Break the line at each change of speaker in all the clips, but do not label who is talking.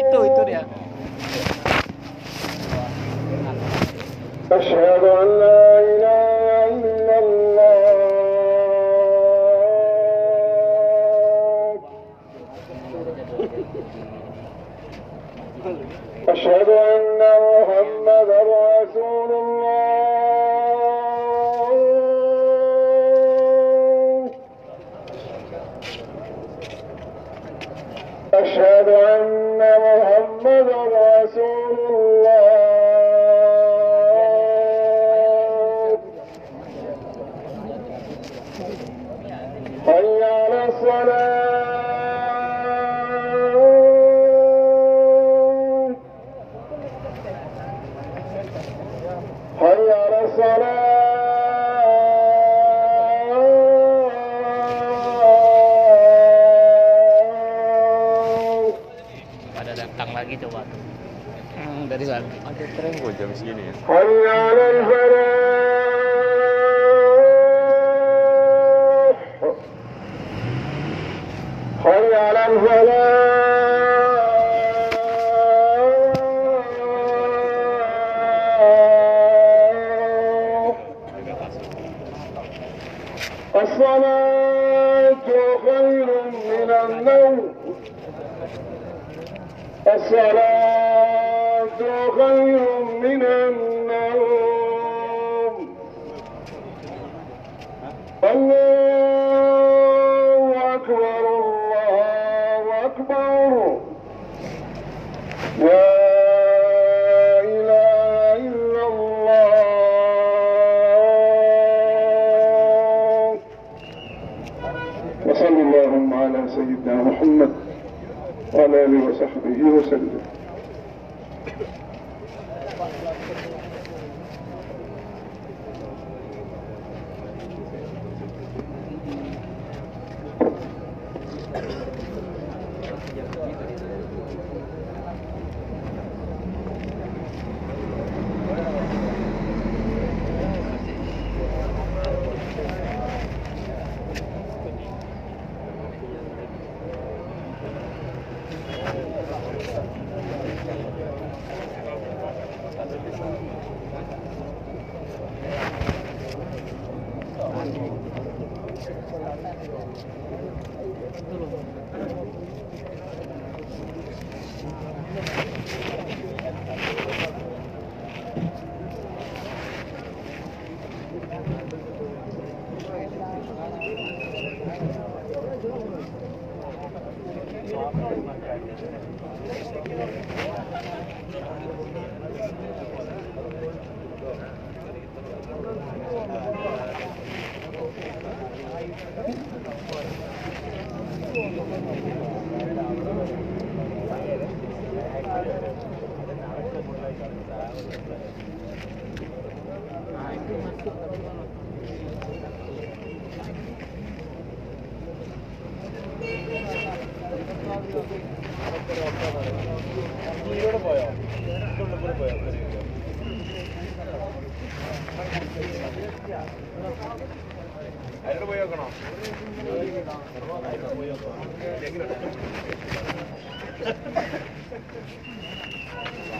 itu itu dia.
Asyhadu an la سيدنا محمد وعلى آله وصحبه وسلم Thank you.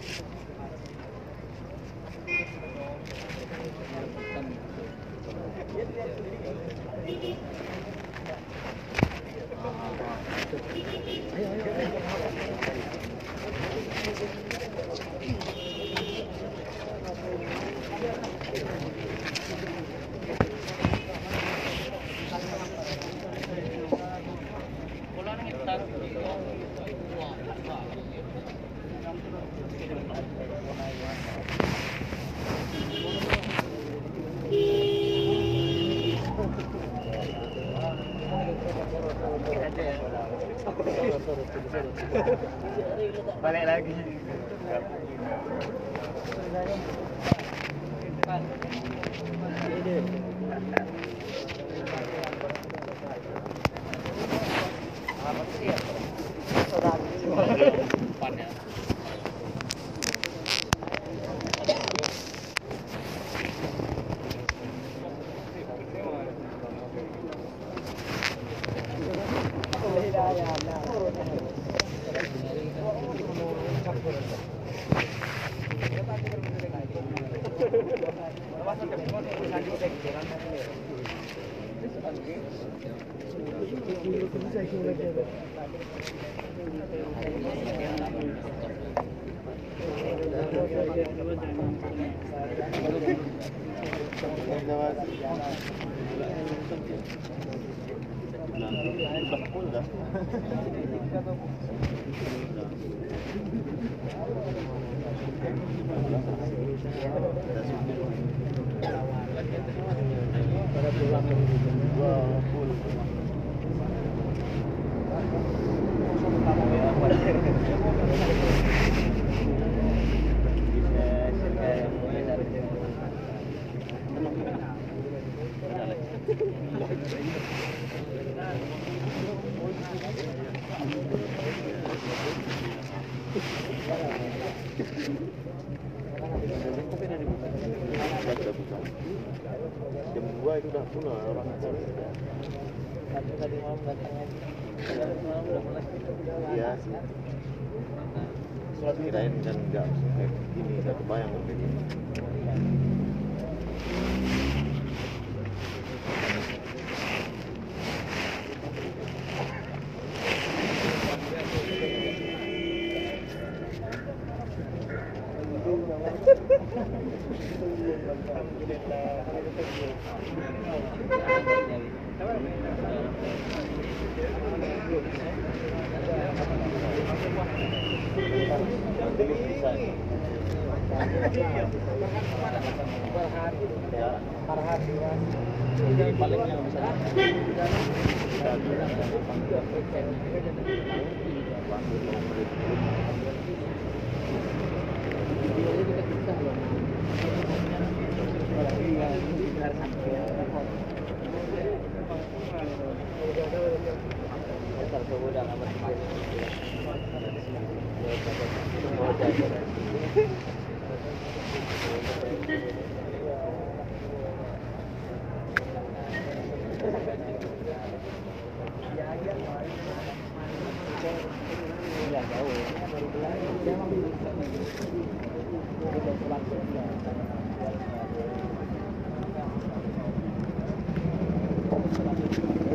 Thank you.
Para iya, pulang iya, iya. pula orang cari tapi tadi malam datang aja malam udah mulai iya kirain kan nggak kayak gini nggak kebayang kayak gini paling yang bisa
Thank you.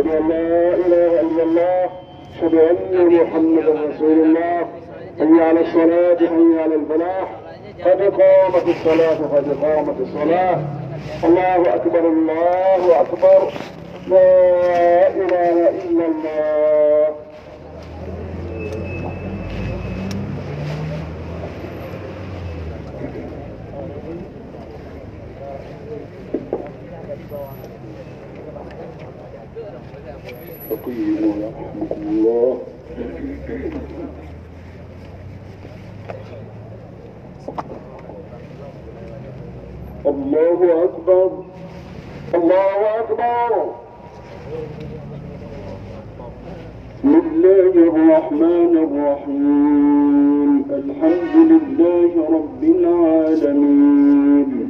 أشهد أن لا إله إلا الله أشهد أن محمدا رسول الله حي على الصلاة حي على الفلاح قد قامت الصلاة قد قامت الصلاة الله أكبر الله أكبر لا إله إلا الله فقيهم رحمه الله الله أكبر الله أكبر بسم الله الرحمن الرحيم الحمد لله رب العالمين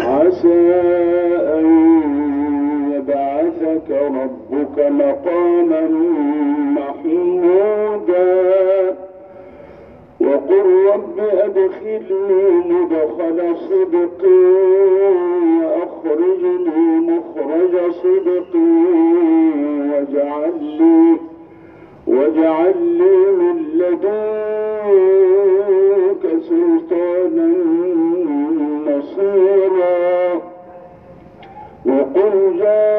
عسى أن يبعثك ربك مقاما محمودا وقل رب أدخلني مدخل صدق وأخرجني مخرج صدق واجعل لي واجعل لي من لدنك سلطانا تجاوز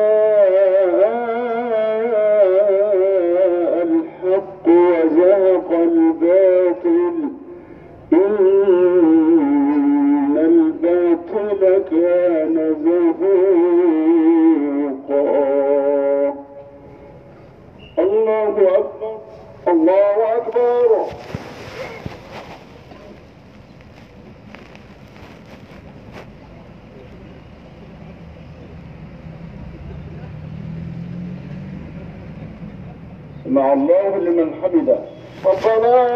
الله لمن حمده ربنا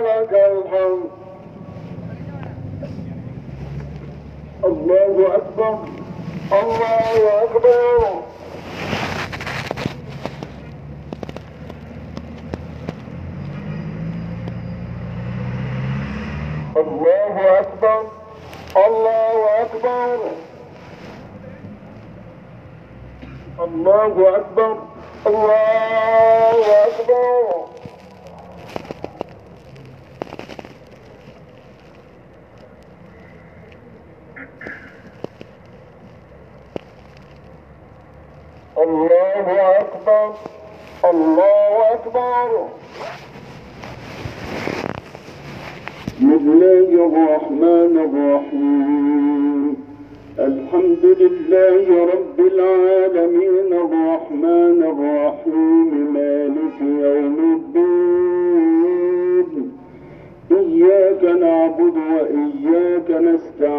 لك الحمد الله أكبر الله أكبر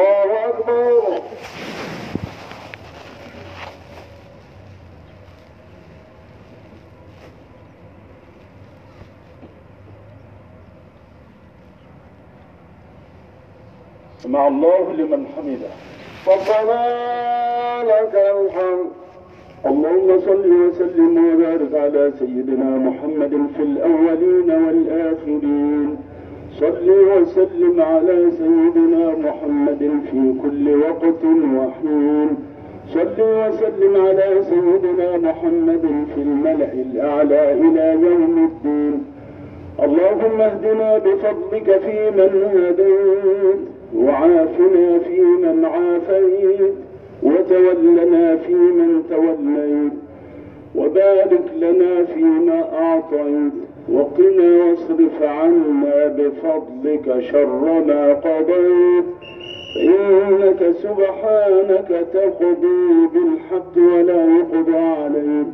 الله أكبر سمع الله لمن حمده ربنا لك الحمد اللهم صل وسلم وبارك على سيدنا محمد في الأولين والآخرين صل وسلم على سيدنا محمد في كل وقت وحين صل وسلم على سيدنا محمد في الملأ الأعلى إلى يوم الدين اللهم اهدنا بفضلك فيمن هديت وعافنا فيمن عافيت وتولنا فيمن توليت وبارك لنا فيما أعطيت وقنا واصرف عنا بفضلك شر ما قضيت إنك سبحانك تقضي بالحق ولا يقضى عليك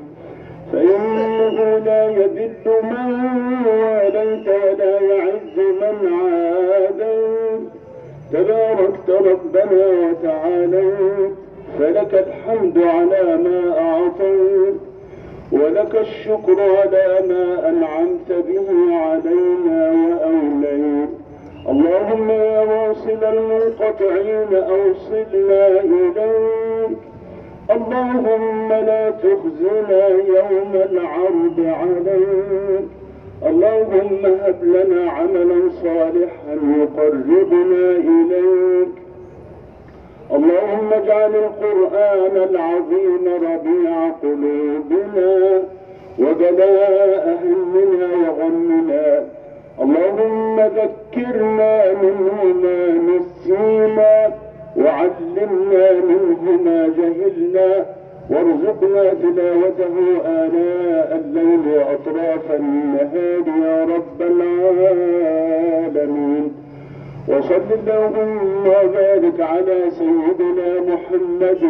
فإنه لا يذل من واليت ولا يعز من عاديت تباركت ربنا وتعاليت فلك الحمد على ما أعطيت ولك الشكر على ما أنعمت به علينا وأولينا اللهم يا واصل المنقطعين أوصلنا إليك اللهم لا تخزنا يوم العرض عليك اللهم هب لنا عملا صالحا يقربنا إليك اللهم اجعل القرآن العظيم ربيع قلوبنا وبلاء همنا وغمنا اللهم ذكرنا منه ما نسينا وعلمنا منه ما جهلنا وارزقنا تلاوته آلاء الليل وأطراف النهار يا رب العالمين وصل اللهم وبارك على سيدنا محمد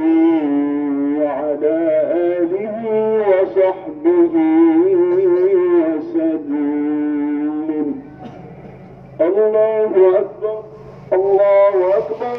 وعلى آله وصحبه وسلم الله أكبر الله أكبر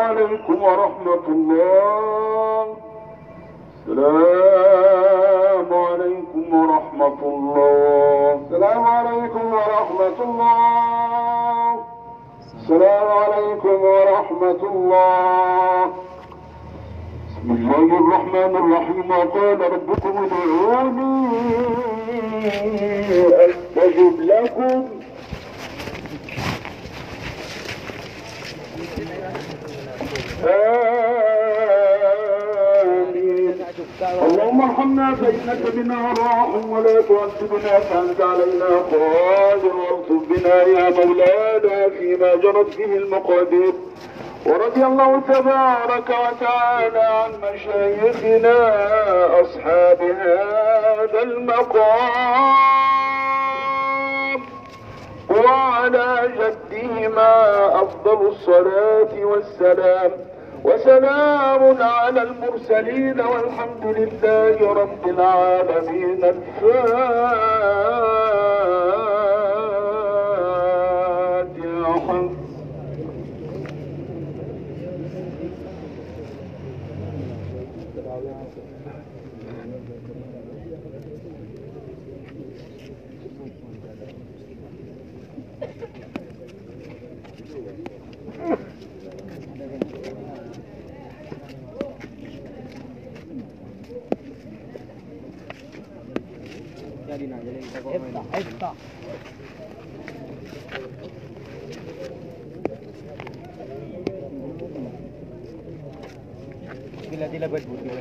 عليكم ورحمة الله السلام عليكم ورحمة الله السلام عليكم ورحمة الله السلام عليكم ورحمة الله بسم الله الرحمن الرحيم قال ربكم ادعوني أستجب لكم آمين اللهم ارحمنا فإنك بنا راحم ولا تعذبنا فأنت علينا قادر وارزق بنا يا مولانا فيما جرت به المقادير ورضي الله تبارك وتعالى عن مشايخنا أصحاب هذا المقام وعلى جدهما أفضل الصلاة والسلام وسلام على المرسلين والحمد لله رب العالمين الفاتحة Efta, efta. Dila dila buat buat.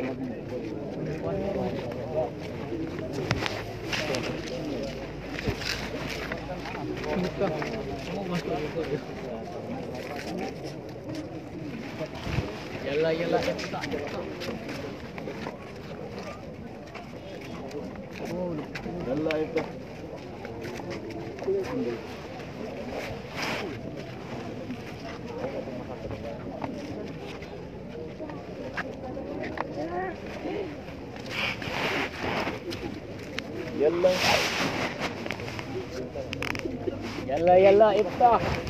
Muka, mau masuk. Yalah yalah efta efta. stuff.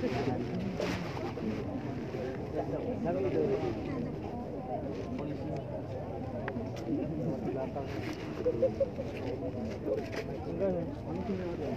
인간은 정신이 하지 않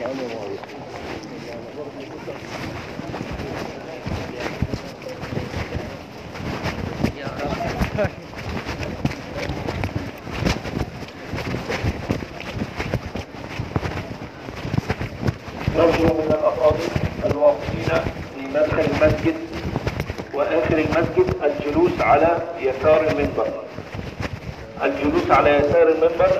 نرجو من الأفاضل الواقفين في مدخل المسجد وآخر المسجد الجلوس على يسار المنبر الجلوس على يسار المنبر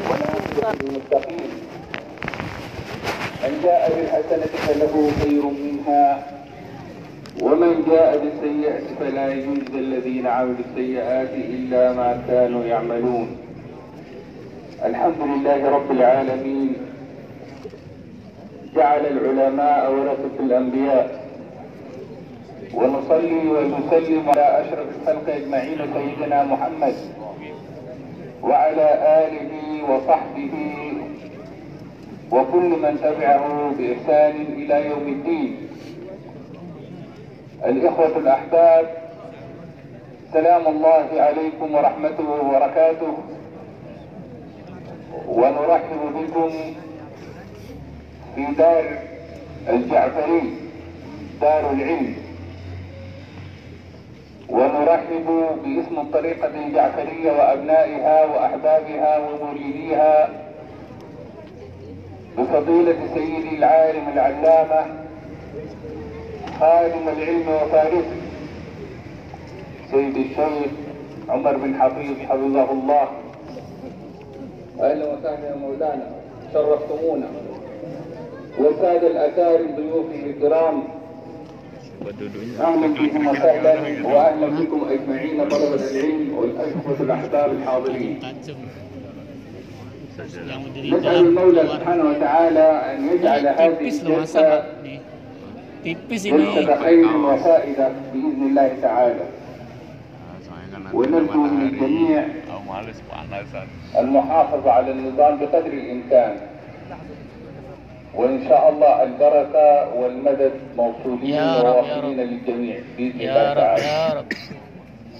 للمتقين من جاء بالحسنة فله خير منها ومن جاء بالسيئة فلا يجزى الذين عملوا السيئات إلا ما كانوا يعملون الحمد لله رب العالمين جعل العلماء ورثة الأنبياء ونصلي ونسلم على أشرف الخلق أجمعين سيدنا محمد وعلى آله وصحبه وكل من تبعه بإحسان إلى يوم الدين الإخوة الأحباب سلام الله عليكم ورحمته وبركاته ونرحب بكم في دار الجعفري دار العلم ونرحب باسم الطريقة الجعفرية وأبنائها وأحبابها ومريديها بفضيلة سيدي العالم العلامة خادم العلم وفارسه سيدي الشيخ عمر بن حفيظ حفظه الله أهلا وسهلا يا مولانا شرفتمونا والسادة الأكارم ضيوفي الكرام
اهلا
بكم وسهلا واهلا بكم اجمعين طلبه العلم والاشخاص الاحباب الحاضرين نسال المولى سبحانه وتعالى ان يجعل هذه
الجلسه جلسه
خير وفائده باذن الله تعالى ونرجو من الجميع المحافظه على النظام بقدر الامكان وإن شاء الله البركة والمدد موصولين
وواصلين للجميع
بإذن الله
تعالى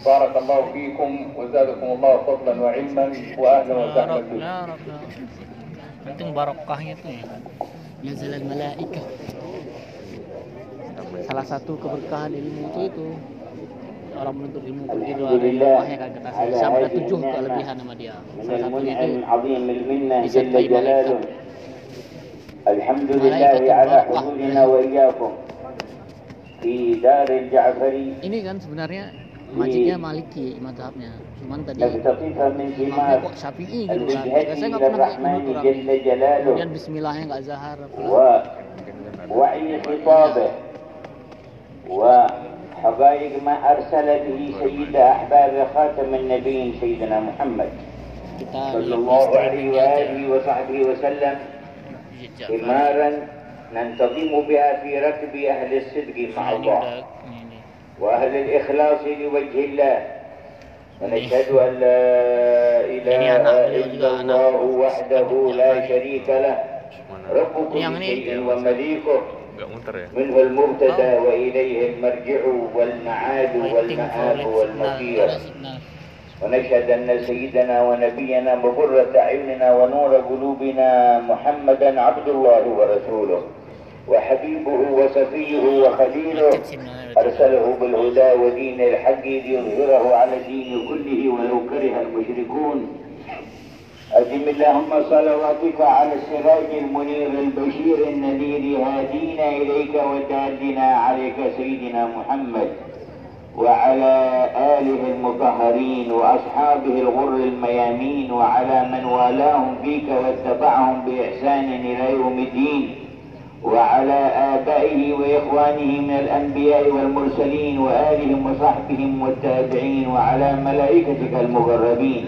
بارك
الله فيكم وزادكم الله فضلا وعلما وأهلا وسهلا يا رب يا رب أنتم barokahnya tuh ya
نزل
الملائكة salah satu keberkahan
ilmu itu itu orang menuntut ilmu Alhamdulillah ya kan kita sampai tujuh kelebihan sama dia salah satu itu disertai malaikat
الحمد لله على حضورنا وإياكم في دار الجعفري
ini kan sebenarnya majiknya Maliki madhabnya cuman tadi makhluk kok syafi'i gitu kan
saya nggak pernah kayak gitu kemudian bismillahnya nggak zahar wa وعي خطابه وحقائق ما أرسل به سيد أحباب خاتم النبيين سيدنا محمد صلى الله عليه وآله وصحبه وسلم ثمارا ننتظم بها في ركب أهل الصدق مع يعني الله يعني وأهل الإخلاص لوجه الله ونشهد إيه. أن لا إله يعني إلا الله وحده لا شريك له رب كل شيء ومليكه منه المبتدى آه. وإليه المرجع والمعاد والمآب والمصير ونشهد أن سيدنا ونبينا مبرة عيننا ونور قلوبنا محمدا عبد الله ورسوله وحبيبه وصفيه وخليله أرسله بالهدى ودين الحق ليظهره على الدين كله ولو كره المشركون أجم اللهم صلواتك على السراج المنير البشير النذير هادينا إليك ودادنا عليك سيدنا محمد وعلى آله المطهرين وأصحابه الغر الميامين وعلى من والاهم فيك واتبعهم بإحسان إلى يوم الدين وعلى آبائه وإخوانه من الأنبياء والمرسلين وآلهم وصحبهم والتابعين وعلى ملائكتك المقربين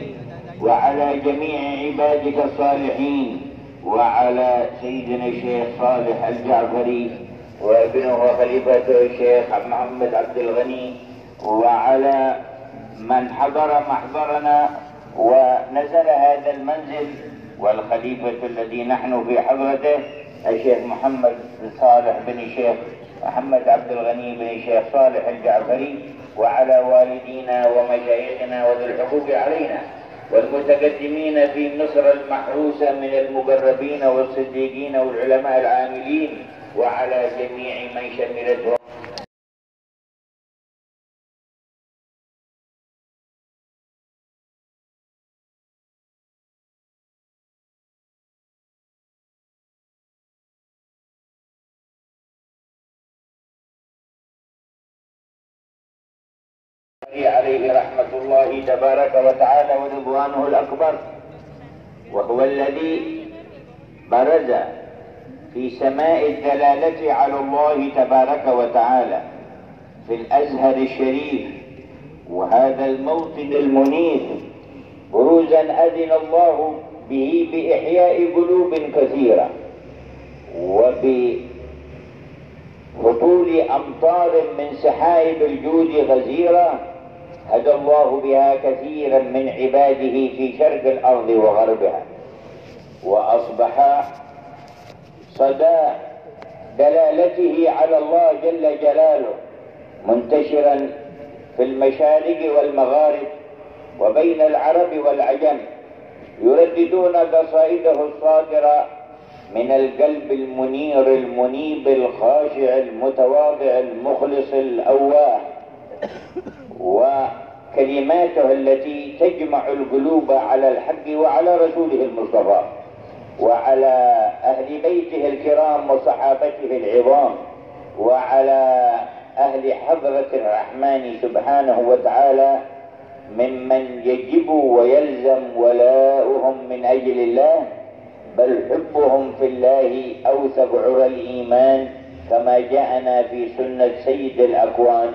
وعلى جميع عبادك الصالحين وعلى سيدنا الشيخ صالح الجعفري وابنه وخليفته الشيخ محمد عبد الغني وعلى من حضر محضرنا ونزل هذا المنزل والخليفة الذي نحن في حضرته الشيخ محمد بن صالح بن الشيخ محمد عبد الغني بن الشيخ صالح الجعفري وعلى والدينا ومشايخنا وذي الحقوق علينا والمتقدمين في مصر المحروسة من المقربين والصديقين والعلماء العاملين وعلى جميع من شملته تبارك وتعالى ورضوانه الأكبر وهو الذي برز في سماء الدلالة على الله تبارك وتعالى في الأزهر الشريف وهذا الموطن المنيف بروزا أذن الله به بإحياء قلوب كثيرة وبهطول أمطار من سحائب الجود غزيرة هدى الله بها كثيرا من عباده في شرق الأرض وغربها وأصبح صدى دلالته على الله جل جلاله منتشرا في المشارق والمغارب وبين العرب والعجم يرددون قصائده الصادرة من القلب المنير المنيب الخاشع المتواضع المخلص الأواه وكلماته التي تجمع القلوب على الحق وعلى رسوله المصطفى وعلى أهل بيته الكرام وصحابته العظام وعلى أهل حضرة الرحمن سبحانه وتعالى ممن يجب ويلزم ولاؤهم من أجل الله بل حبهم في الله أوثق عرى الإيمان كما جاءنا في سنة سيد الأكوان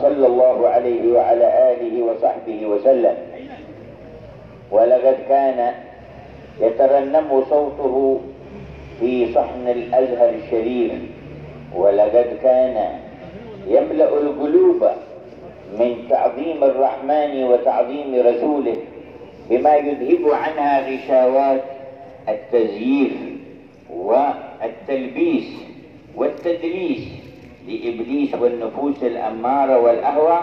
صلى الله عليه وعلى آله وصحبه وسلم ولقد كان يترنم صوته في صحن الأزهر الشريف ولقد كان يملأ القلوب من تعظيم الرحمن وتعظيم رسوله بما يذهب عنها غشاوات التزييف والتلبيس والتدليس لإبليس والنفوس الأمارة والأهوى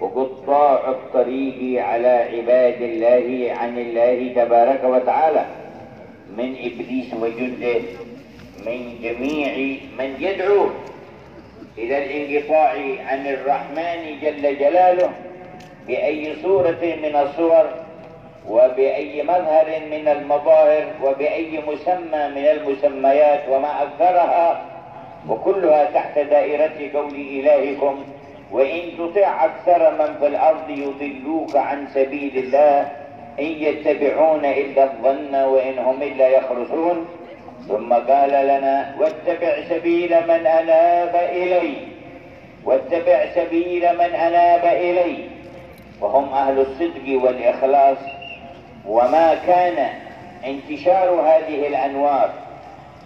وقطاع الطريق على عباد الله عن الله تبارك وتعالى من إبليس وجنده من جميع من يدعو إلى الانقطاع عن الرحمن جل جلاله بأي صورة من الصور وبأي مظهر من المظاهر وبأي مسمى من المسميات وما أكثرها وكلها تحت دائرة قول إلهكم وإن تطع أكثر من في الأرض يضلوك عن سبيل الله إن يتبعون إلا الظن وإن هم إلا يخرصون ثم قال لنا واتبع سبيل من أناب إلي واتبع سبيل من أناب إلي وهم أهل الصدق والإخلاص وما كان انتشار هذه الأنوار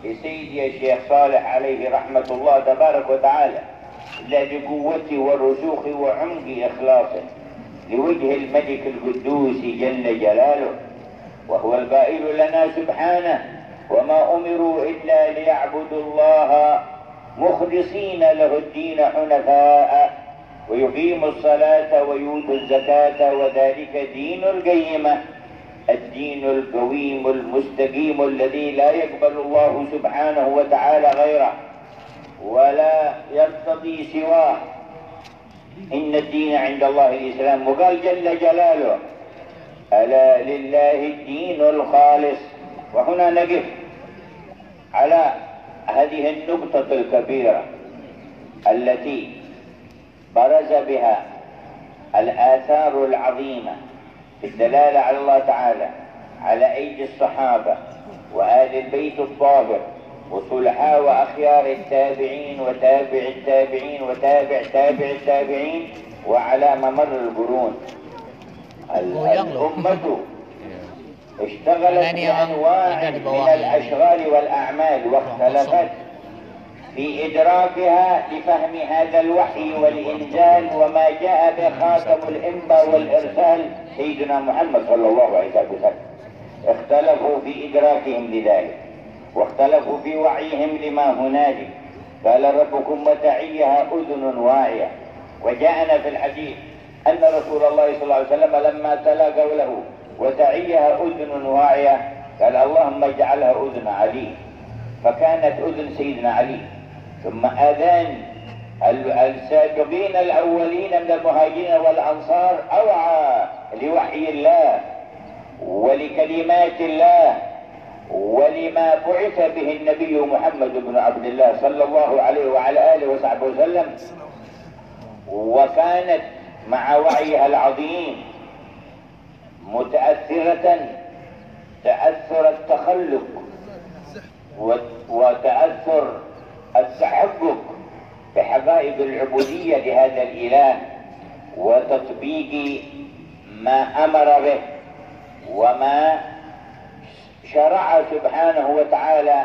لسيدي الشيخ صالح عليه رحمة الله تبارك وتعالى إلا بقوة والرسوخ وعمق إخلاصه لوجه الملك القدوس جل جلاله وهو البائل لنا سبحانه وما أمروا إلا ليعبدوا الله مخلصين له الدين حنفاء ويقيموا الصلاة ويؤتوا الزكاة وذلك دين القيمة الدين القويم المستقيم الذي لا يقبل الله سبحانه وتعالى غيره ولا يرتضي سواه إن الدين عند الله الإسلام وقال جل جلاله ألا لله الدين الخالص وهنا نقف على هذه النقطة الكبيرة التي برز بها الآثار العظيمة الدلالة على الله تعالى على أيدي الصحابة وآل البيت الطاهر وصلحاء وأخيار التابعين وتابع التابعين وتابع تابع التابعين وعلى ممر القرون الأمة اشتغلت بأنواع من الأشغال والأعمال واختلفت في إدراكها لفهم هذا الوحي والإنزال وما جاء بخاتم الإنبا والإرسال سيدنا محمد صلى الله عليه وسلم اختلفوا في إدراكهم لذلك واختلفوا في وعيهم لما هنالك قال ربكم وتعيها أذن واعية وجاءنا في الحديث أن رسول الله صلى الله عليه وسلم لما تلا قوله وتعيها أذن واعية قال اللهم اجعلها أذن علي فكانت أذن سيدنا علي ثم أذان السابقين الأولين من المهاجرين والأنصار أوعى لوحي الله ولكلمات الله ولما بعث به النبي محمد بن عبد الله صلى الله عليه وعلى آله وصحبه وسلم وكانت مع وعيها العظيم متأثرة تأثر التخلق وتأثر التحقق بحقائق العبودية لهذا الإله وتطبيق ما أمر به وما شرع سبحانه وتعالى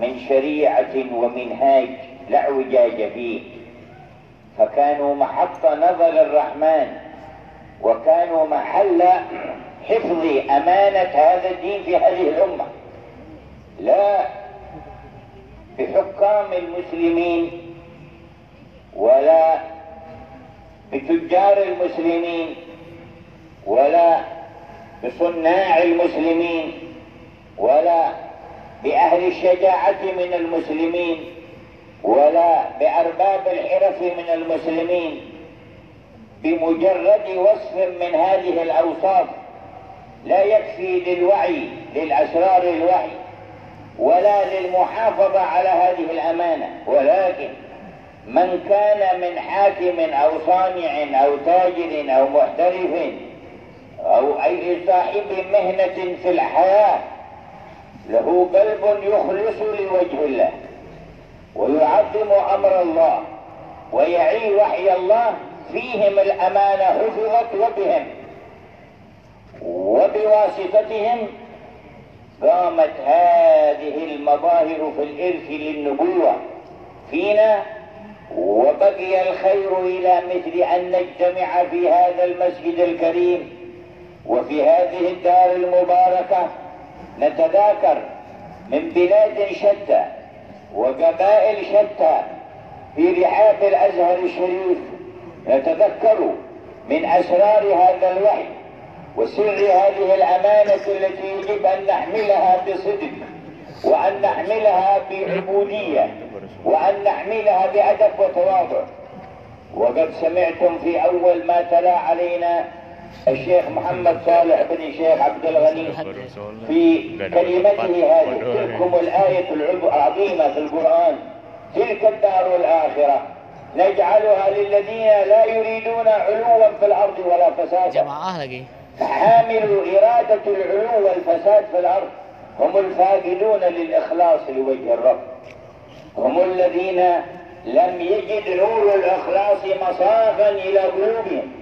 من شريعة ومنهاج لا عوجاج فيه فكانوا محط نظر الرحمن وكانوا محل حفظ أمانة هذا الدين في هذه الأمة لا بحكام المسلمين ولا بتجار المسلمين ولا بصناع المسلمين ولا بأهل الشجاعة من المسلمين ولا بأرباب الحرف من المسلمين بمجرد وصف من هذه الأوصاف لا يكفي للوعي للأسرار الوعي ولا للمحافظة على هذه الأمانة ولكن من كان من حاكم أو صانع أو تاجر أو محترف أو أي صاحب مهنة في الحياة له قلب يخلص لوجه الله ويعظم أمر الله ويعي وحي الله فيهم الأمانة حفظت وبهم وبواسطتهم قامت هذه المظاهر في الإرث للنبوة فينا وبقي الخير إلى مثل أن نجتمع في هذا المسجد الكريم وفي هذه الدار المباركة نتذاكر من بلاد شتى وقبائل شتى في رحاب الأزهر الشريف نتذكر من أسرار هذا الوحي وسر هذه الأمانة التي يجب أن نحملها بصدق وأن نحملها بعبودية وأن نحملها بأدب وتواضع وقد سمعتم في أول ما تلا علينا الشيخ محمد صالح بن الشيخ عبد الغني في كلمته هذه تلكم الآية العظيمة في القرآن تلك الدار الآخرة نجعلها للذين لا يريدون علوا في الأرض ولا فسادا حامل إرادة العلو والفساد في الأرض هم الفاقدون للإخلاص لوجه الرب هم الذين لم يجد نور الإخلاص مصافا إلى قلوبهم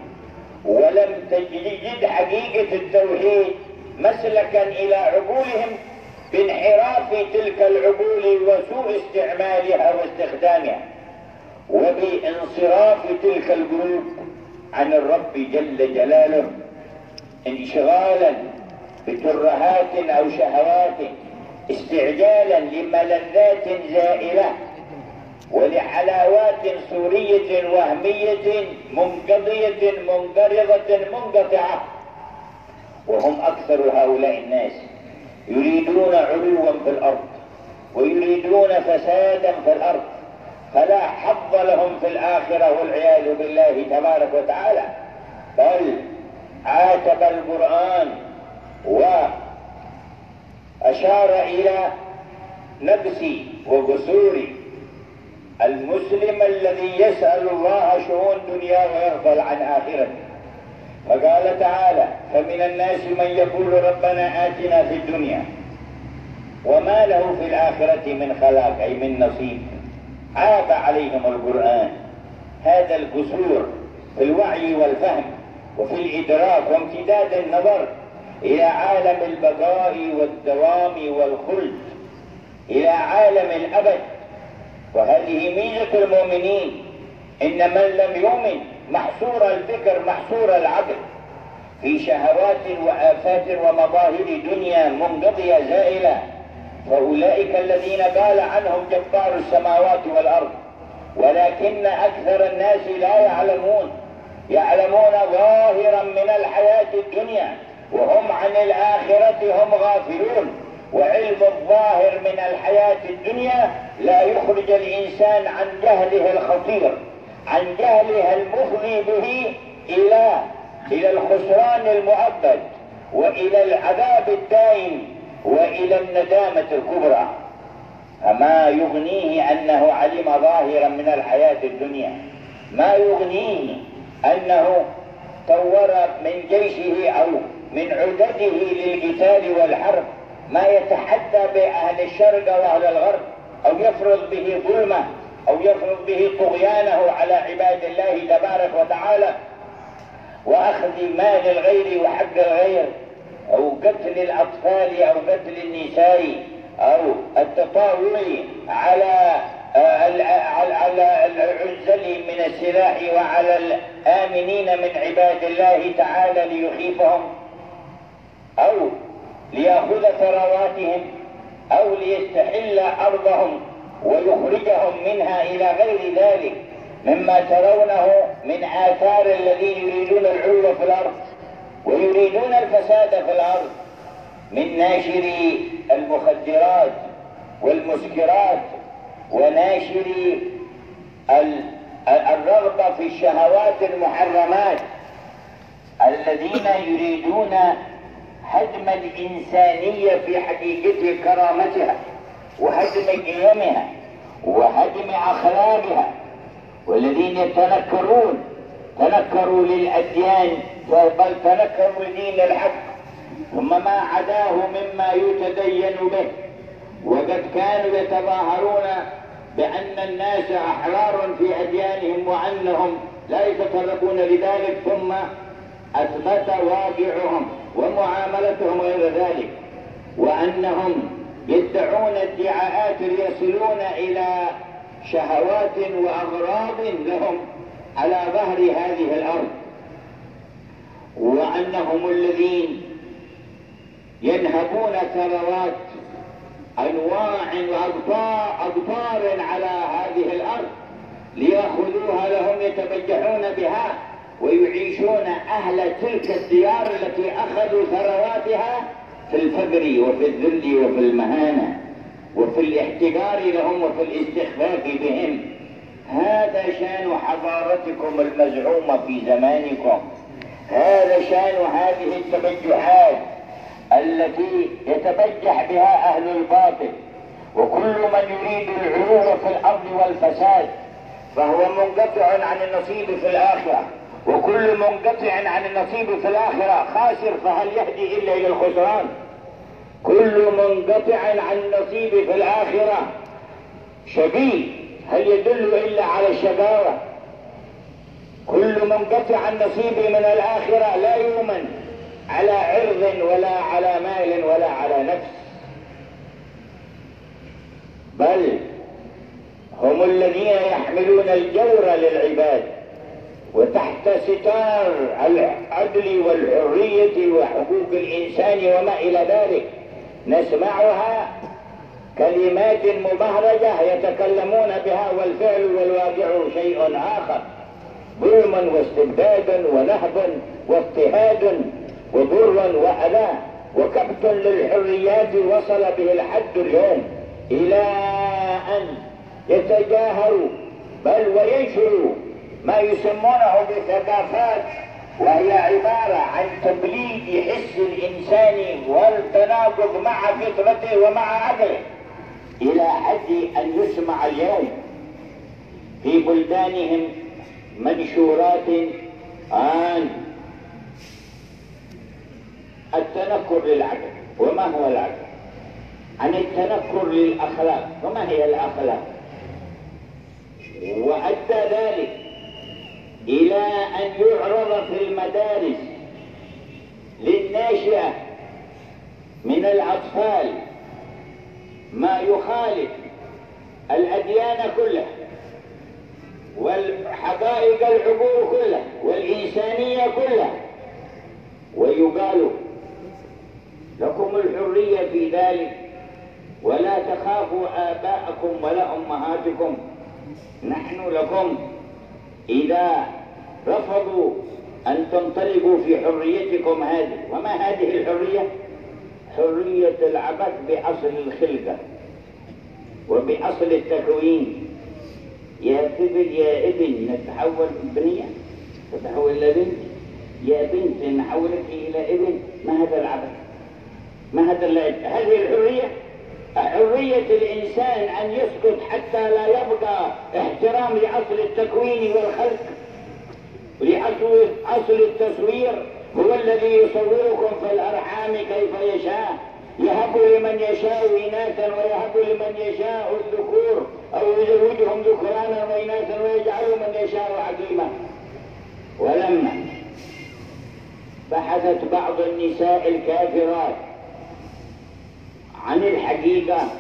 ولم تجد حقيقة التوحيد مسلكا إلى عقولهم بانحراف تلك العقول وسوء استعمالها واستخدامها وبانصراف تلك القلوب عن الرب جل جلاله انشغالا بترهات أو شهوات استعجالا لملذات زائلة ولحلاوات صورية وهمية منقضية منقرضة منقطعة وهم أكثر هؤلاء الناس يريدون علوا في الأرض ويريدون فسادا في الأرض فلا حظ لهم في الآخرة والعياذ بالله تبارك وتعالى بل عاتب القرآن وأشار إلى نفسي وقصوري المسلم الذي يسأل الله شؤون دنيا ويغفل عن آخرته فقال تعالى فمن الناس من يقول ربنا آتنا في الدنيا وما له في الآخرة من خلاق أي من نصيب عاب عليهم القرآن هذا القصور في الوعي والفهم وفي الإدراك وامتداد النظر إلى عالم البقاء والدوام والخلد إلى عالم الأبد وهذه ميزة المؤمنين إن من لم يؤمن محصور الفكر محصور العقل في شهوات وآفات ومظاهر دنيا منقضية زائلة فأولئك الذين قال عنهم جبار السماوات والأرض ولكن أكثر الناس لا يعلمون يعلمون ظاهرا من الحياة الدنيا وهم عن الآخرة هم غافلون وعلم الظاهر من الحياة الدنيا لا يخرج الإنسان عن جهله الخطير عن جهله المفضي به إلى إلى الخسران المؤبد وإلى العذاب الدائم وإلى الندامة الكبرى فما يغنيه أنه علم ظاهرا من الحياة الدنيا ما يغنيه أنه طور من جيشه أو من عدده للقتال والحرب ما يتحدى بأهل الشرق وأهل الغرب أو يفرض به ظلمه أو يفرض به طغيانه على عباد الله تبارك وتعالى وأخذ مال الغير وحق الغير أو قتل الأطفال أو قتل النساء أو التطاول على على العزل من السلاح وعلى الآمنين من عباد الله تعالى ليخيفهم أو ليأخذ ثرواتهم أو ليستحل أرضهم ويخرجهم منها إلى غير ذلك مما ترونه من آثار الذين يريدون العلو في الأرض ويريدون الفساد في الأرض من ناشري المخدرات والمسكرات وناشري الرغبة في الشهوات المحرمات الذين يريدون هدم الإنسانية في حقيقة كرامتها وهدم قيمها وهدم أخلاقها والذين يتنكرون تنكروا للأديان بل تنكروا لدين الحق ثم ما عداه مما يتدين به وقد كانوا يتظاهرون بأن الناس أحرار في أديانهم وأنهم لا يتطرقون لذلك ثم أثبت واقعهم ومعاملتهم غير ذلك وأنهم يدعون ادعاءات يصلون إلى شهوات وأغراض لهم على ظهر هذه الأرض وأنهم الذين ينهبون ثروات انواع واقطار على هذه الارض ليأخذوها لهم يتبجحون بها ويعيشون أهل تلك الديار التي أخذوا ثرواتها في الفقر وفي الذل وفي المهانة وفي الاحتقار لهم وفي الاستخفاف بهم هذا شان حضارتكم المزعومة في زمانكم هذا شان هذه التبجحات التي يتبجح بها أهل الباطل وكل من يريد العلو في الأرض والفساد فهو منقطع عن النصيب في الآخرة وكل منقطع عن النصيب في الآخرة خاسر فهل يهدي إلا إلى الخسران كل منقطع عن النصيب في الآخرة شقي هل يدل إلا على الشقاوة كل منقطع عن نصيب من الآخرة لا يؤمن على عرض ولا هم الذين يحملون الجور للعباد وتحت ستار العدل والحرية وحقوق الإنسان وما إلى ذلك نسمعها كلمات مبهرجة يتكلمون بها والفعل والواقع شيء آخر ظلم واستبداد ونهب واضطهاد وضر وأذى وكبت للحريات وصل به الحد اليوم إلى أن يتجاهل بل وينشر ما يسمونه بثقافات وهي عبارة عن تبليد حس الإنسان والتناقض مع فطرته ومع عقله إلى حد أن يسمع اليوم في بلدانهم منشورات عن التنكر للعقل وما هو العقل عن التنكر للأخلاق وما هي الأخلاق وأدى ذلك إلى أن يعرض في المدارس للناشئة من الأطفال ما يخالف الأديان كلها والحقائق العبور كلها والإنسانية كلها ويقال لكم الحرية في ذلك ولا تخافوا آباءكم ولا أمهاتكم نحن لكم إذا رفضوا أن تنطلقوا في حريتكم هذه وما هذه الحرية؟ حرية العبث بأصل الخلقة وبأصل التكوين يا طفل يا ابن نتحول بنية تتحول إلى بنت يا بنت نحولك إلى ابن ما هذا العبث ما هذا اللعب هذه الحرية حرية الإنسان أن يسكت حتى لا يبقى احترام لأصل التكوين والخلق لأصل التصوير هو الذي يصوركم في الأرحام كيف يشاء يهب لمن يشاء إناثا ويهب لمن يشاء الذكور أو يزوجهم ذكرانا وإناثا ويجعل من يشاء عقيما ولما بحثت بعض النساء الكافرات عن الحقيقة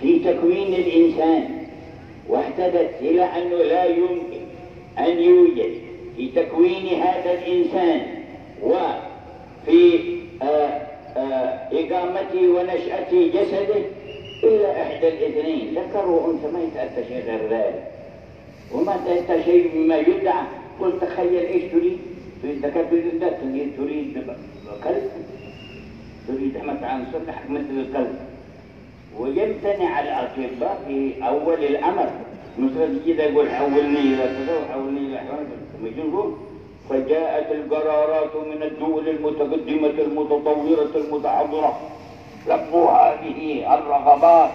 في تكوين الإنسان واهتدت إلى أنه لا يمكن أن يوجد في تكوين هذا الإنسان وفي آه، آه، إقامته ونشأته جسده إلا إحدى الاثنين ذكر وأنثى ما يتأتى شيء غير ذلك وما تأتى شيء مما يدعى قلت تخيل إيش تريد تريد ذكر تريد تريد كلب تريد أنك عن سطحك مثل القلب ويمتنع الأطباء في أول الأمر مثل كذا يقول حولني إلى كذا وحولني إلى حيوان فجاءت القرارات من الدول المتقدمة المتطورة المتحضرة لقوا هذه الرغبات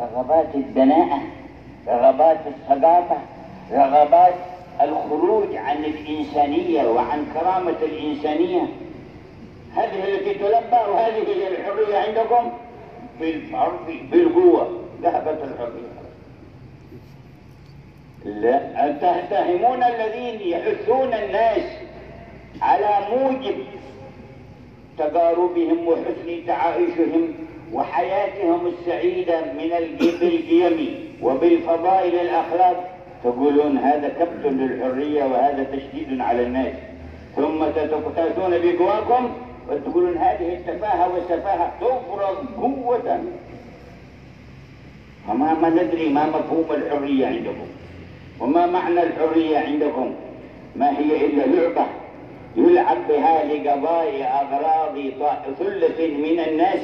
رغبات الدناءة رغبات الثقافه رغبات الخروج عن الإنسانية وعن كرامة الإنسانية هذه التي تلبى وهذه هي الحرية عندكم بالفرض بالقوة ذهبت الحرية لا تتهمون الذين يحثون الناس على موجب تقاربهم وحسن تعايشهم وحياتهم السعيدة من بالقيم وبالفضائل الأخلاق تقولون هذا كبت للحرية وهذا تشديد على الناس ثم تتقتاتون بقواكم وتقولون هذه التفاهة والسفاهة تفرض قوة فما ما ندري ما مفهوم الحرية عندكم وما معنى الحرية عندكم ما هي إلا لعبة يلعب بها لقضاء أغراض ثلة من الناس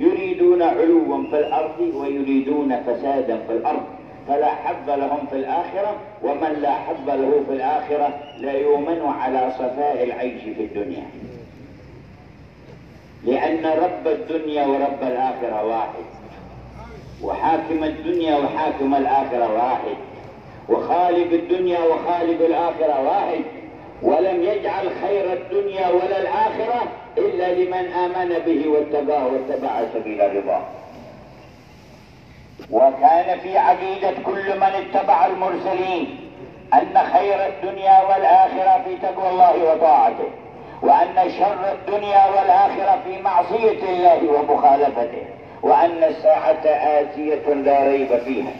يريدون علوا في الأرض ويريدون فسادا في الأرض فلا حظ لهم في الآخرة ومن لا حظ له في الآخرة لا يؤمن على صفاء العيش في الدنيا لأن رب الدنيا ورب الآخرة واحد وحاكم الدنيا وحاكم الآخرة واحد وخالق الدنيا وخالق الآخرة واحد ولم يجعل خير الدنيا ولا الآخرة إلا لمن آمن به واتباه واتبع سبيل رضاه وكان في عقيدة كل من اتبع المرسلين أن خير الدنيا والآخرة في تقوى الله وطاعته وأن شر الدنيا والآخرة في معصية الله ومخالفته وأن الساعة آتية لا ريب فيها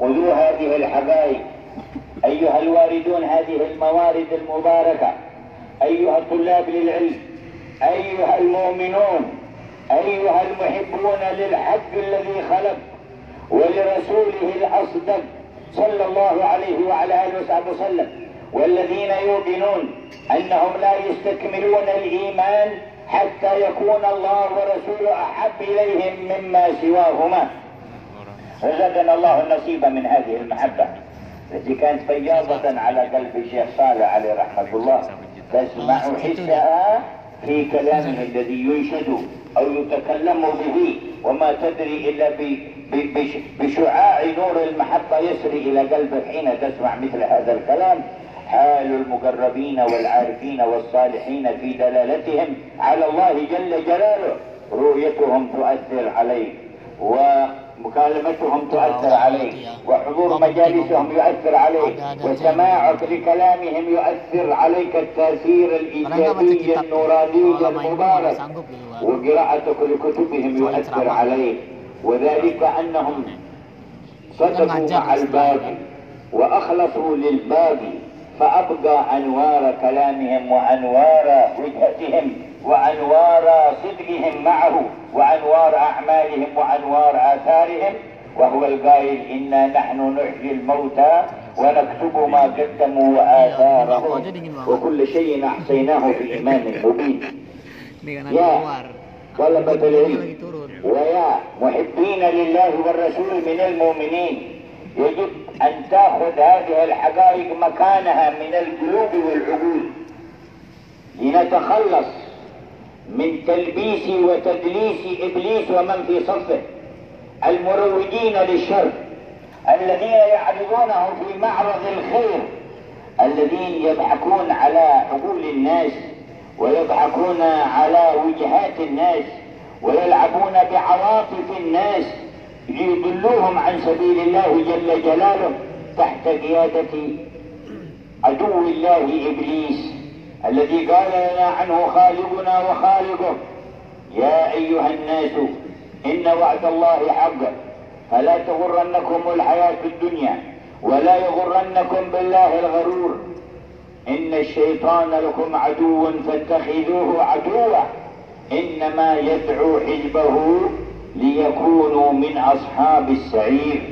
خذوا هذه الحبايب أيها الواردون هذه الموارد المباركة أيها الطلاب للعلم أيها المؤمنون أيها المحبون للحق الذي خلق ولرسوله الأصدق صلى الله عليه وعلى آله وصحبه وسلم والذين يوقنون أنهم لا يستكملون الإيمان حتى يكون الله ورسوله أحب إليهم مما سواهما وزادنا الله النصيب من هذه المحبة التي كانت فياضة على قلب الشيخ صالح عليه رحمة الله تسمع حسها في كلامه الذي ينشد أو يتكلم به وما تدري إلا بشعاع نور المحبة يسري إلى قلبك حين تسمع مثل هذا الكلام حال المقربين والعارفين والصالحين في دلالتهم على الله جل جلاله رؤيتهم تؤثر عليك ومكالمتهم تؤثر عليك وحضور مجالسهم يؤثر عليك وسماعك لكلامهم يؤثر عليك التأثير الإيجابي النوراني المبارك وقراءتك لكتبهم يؤثر عليك وذلك أنهم صدقوا مع الباقي وأخلصوا للباقي فأبقى أنوار كلامهم وأنوار وجهتهم وأنوار صدقهم معه وأنوار أعمالهم وأنوار آثارهم وهو القائل إنا نحن نحيي الموتى ونكتب ما قدموا وآثارهم وكل شيء أحصيناه في الإيمان مبين يا طلبة العلم ويا محبين لله والرسول من المؤمنين يجب أن تأخذ هذه الحقائق مكانها من القلوب والعقول لنتخلص من تلبيس وتدليس إبليس ومن في صفه المروجين للشر الذين يعرضونه في معرض الخير الذين يضحكون على عقول الناس ويضحكون على وجهات الناس ويلعبون بعواطف الناس ليضلوهم عن سبيل الله جل جلاله تحت قيادة عدو الله إبليس الذي قال لنا عنه خالقنا وخالقه يا أيها الناس إن وعد الله حق فلا تغرنكم الحياة الدنيا ولا يغرنكم بالله الغرور إن الشيطان لكم عدو فاتخذوه عدوا إنما يدعو حزبه ليكونوا من أصحاب السعير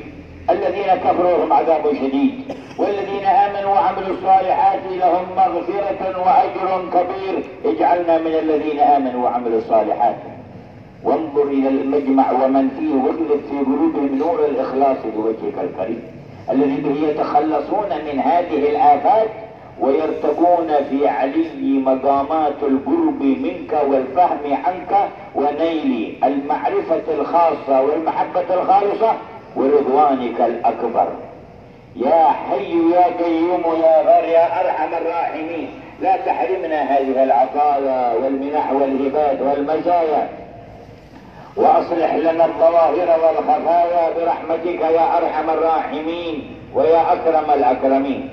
الذين كفروا لهم عذاب شديد والذين آمنوا وعملوا الصالحات لهم مغفرة وأجر كبير اجعلنا من الذين آمنوا وعملوا الصالحات وانظر إلى المجمع ومن فيه واجلب في قلوبهم نور الإخلاص لوجهك الكريم الذي به يتخلصون من هذه الآفات ويرتقون في علي مقامات القرب منك والفهم عنك ونيل المعرفة الخاصة والمحبة الخالصة ورضوانك الأكبر يا حي يا قيوم يا غر يا أرحم الراحمين لا تحرمنا هذه العطايا والمنح والهبات والمزايا وأصلح لنا الظواهر والخفايا برحمتك يا أرحم الراحمين ويا أكرم الأكرمين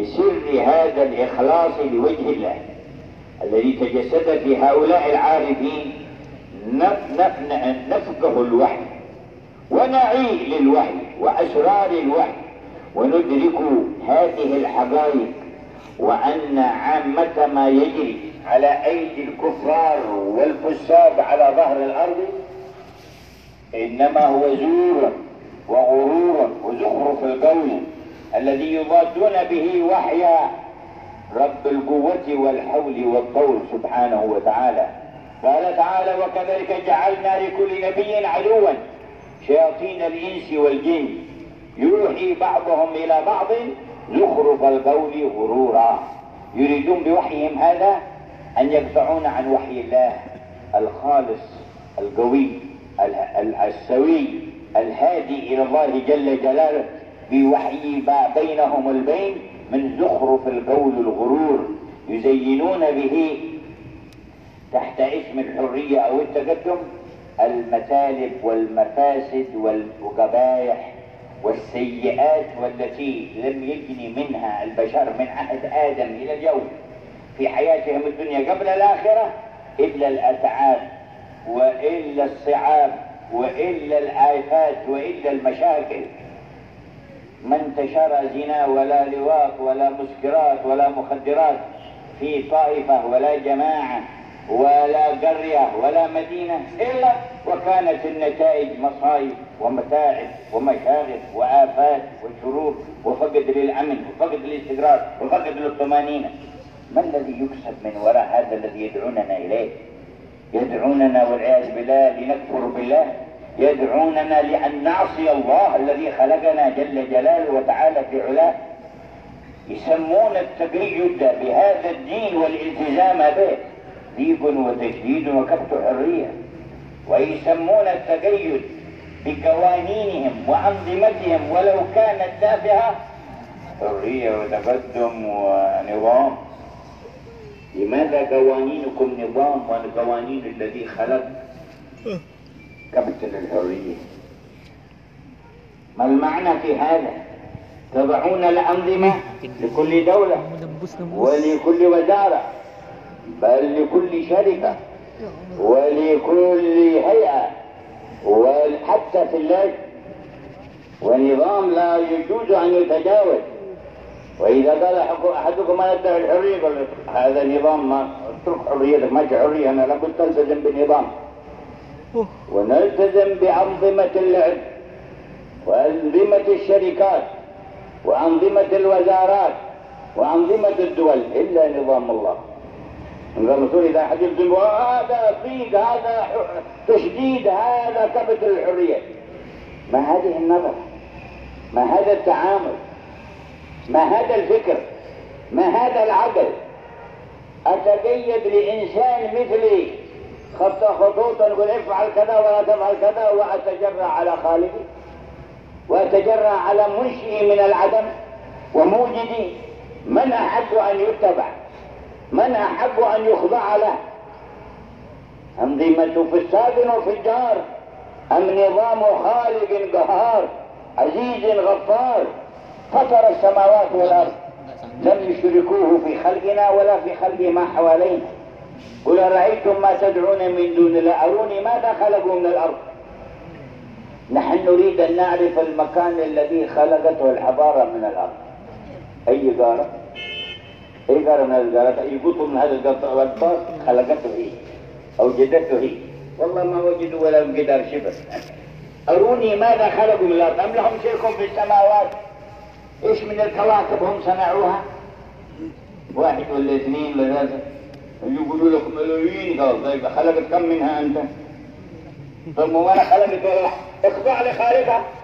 بسر هذا الإخلاص لوجه الله الذي تجسد في هؤلاء العارفين نفقه الوحي ونعي للوحي وأسرار الوحي وندرك هذه الحقائق وأن عامة ما يجري على أيدي الكفار والفساد على ظهر الأرض إنما هو زور وغرور وزخرف القول الذي يضادون به وحي رب القوة والحول والطول سبحانه وتعالى قال تعالى وكذلك جعلنا لكل نبي عدوا شياطين الإنس والجن يوحي بعضهم إلى بعض زخرف القول غرورا يريدون بوحيهم هذا أن يدفعون عن وحي الله الخالص القوي السوي الهادي إلى الله جل جلاله بوحي ما بينهم البين من زخرف القول الغرور يزينون به تحت اسم الحرية أو التقدم المثالب والمفاسد والقبائح والسيئات والتي لم يجني منها البشر من عهد آدم إلى اليوم في حياتهم الدنيا قبل الآخرة إلا الأتعاب وإلا الصعاب وإلا الآفات وإلا المشاكل ما انتشر زنا ولا لواط ولا مسكرات ولا مخدرات في طائفة ولا جماعة ولا قرية ولا مدينة إلا وكانت النتائج مصايب ومتاعب ومشاغب وآفات وشرور وفقد للأمن وفقد للاستقرار وفقد للطمانينة ما الذي يكسب من وراء هذا الذي يدعوننا إليه يدعوننا والعياذ بالله لنكفر بالله يدعوننا لأن نعصي الله الذي خلقنا جل جلاله وتعالى في علاه يسمون التقيد بهذا الدين والالتزام به ديب وتجديد وكبت حرية ويسمون التقيد بقوانينهم وأنظمتهم ولو كانت تافهة حرية وتقدم ونظام لماذا قوانينكم نظام وقوانين الذي خلق أه. كمثل الحرية ما المعنى في هذا تضعون الأنظمة لكل دولة ولكل وزارة بل لكل شركة ولكل هيئة وحتى في اللجنة ونظام لا يجوز أن يتجاوز وإذا قال أحدكم ما يدعي الحرية قال هذا نظام ما اترك حريتك ما حرية أنا لابد تلتزم بالنظام ونلتزم بأنظمة العلم وأنظمة الشركات وأنظمة الوزارات وأنظمة الدول إلا نظام الله نظام الرسول إذا حدثتم هذا ضيق هذا تشديد هذا كبت الحرية ما هذه النظرة ما هذا التعامل ما هذا الفكر ما هذا العقل أتقيد لإنسان مثلي خط خطوطا يقول افعل كذا ولا تفعل كذا وأتجرى على خالقي وأتجرى على منشئي من العدم وموجدي من أحب أن يتبع من أحب أن يخضع له أنظمة فساد في الجار أم نظام خالق قهار عزيز غفار فطر السماوات والأرض لم يشركوه في خلقنا ولا في خلق ما حوالينا قل أرأيتم ما تدعون من دون الله أروني ماذا خلقوا من الأرض نحن نريد أن نعرف المكان الذي خلقته الحضارة من الأرض أي قارة؟ أي قارة من هذه القارات؟ أي قطب من هذا القطاس خلقته هي أوجدته هي والله ما وجدوا ولا قدر شبر أروني ماذا خلقوا من الأرض أم لهم شرك في السماوات إيش من الكواكب هم صنعوها واحد ولا اثنين ولا ثلاثة اللي يقولوا لك ملايين قال طيب خلقت كم منها انت؟ طب ما انا خلقت إيه؟ اخضع لخالقها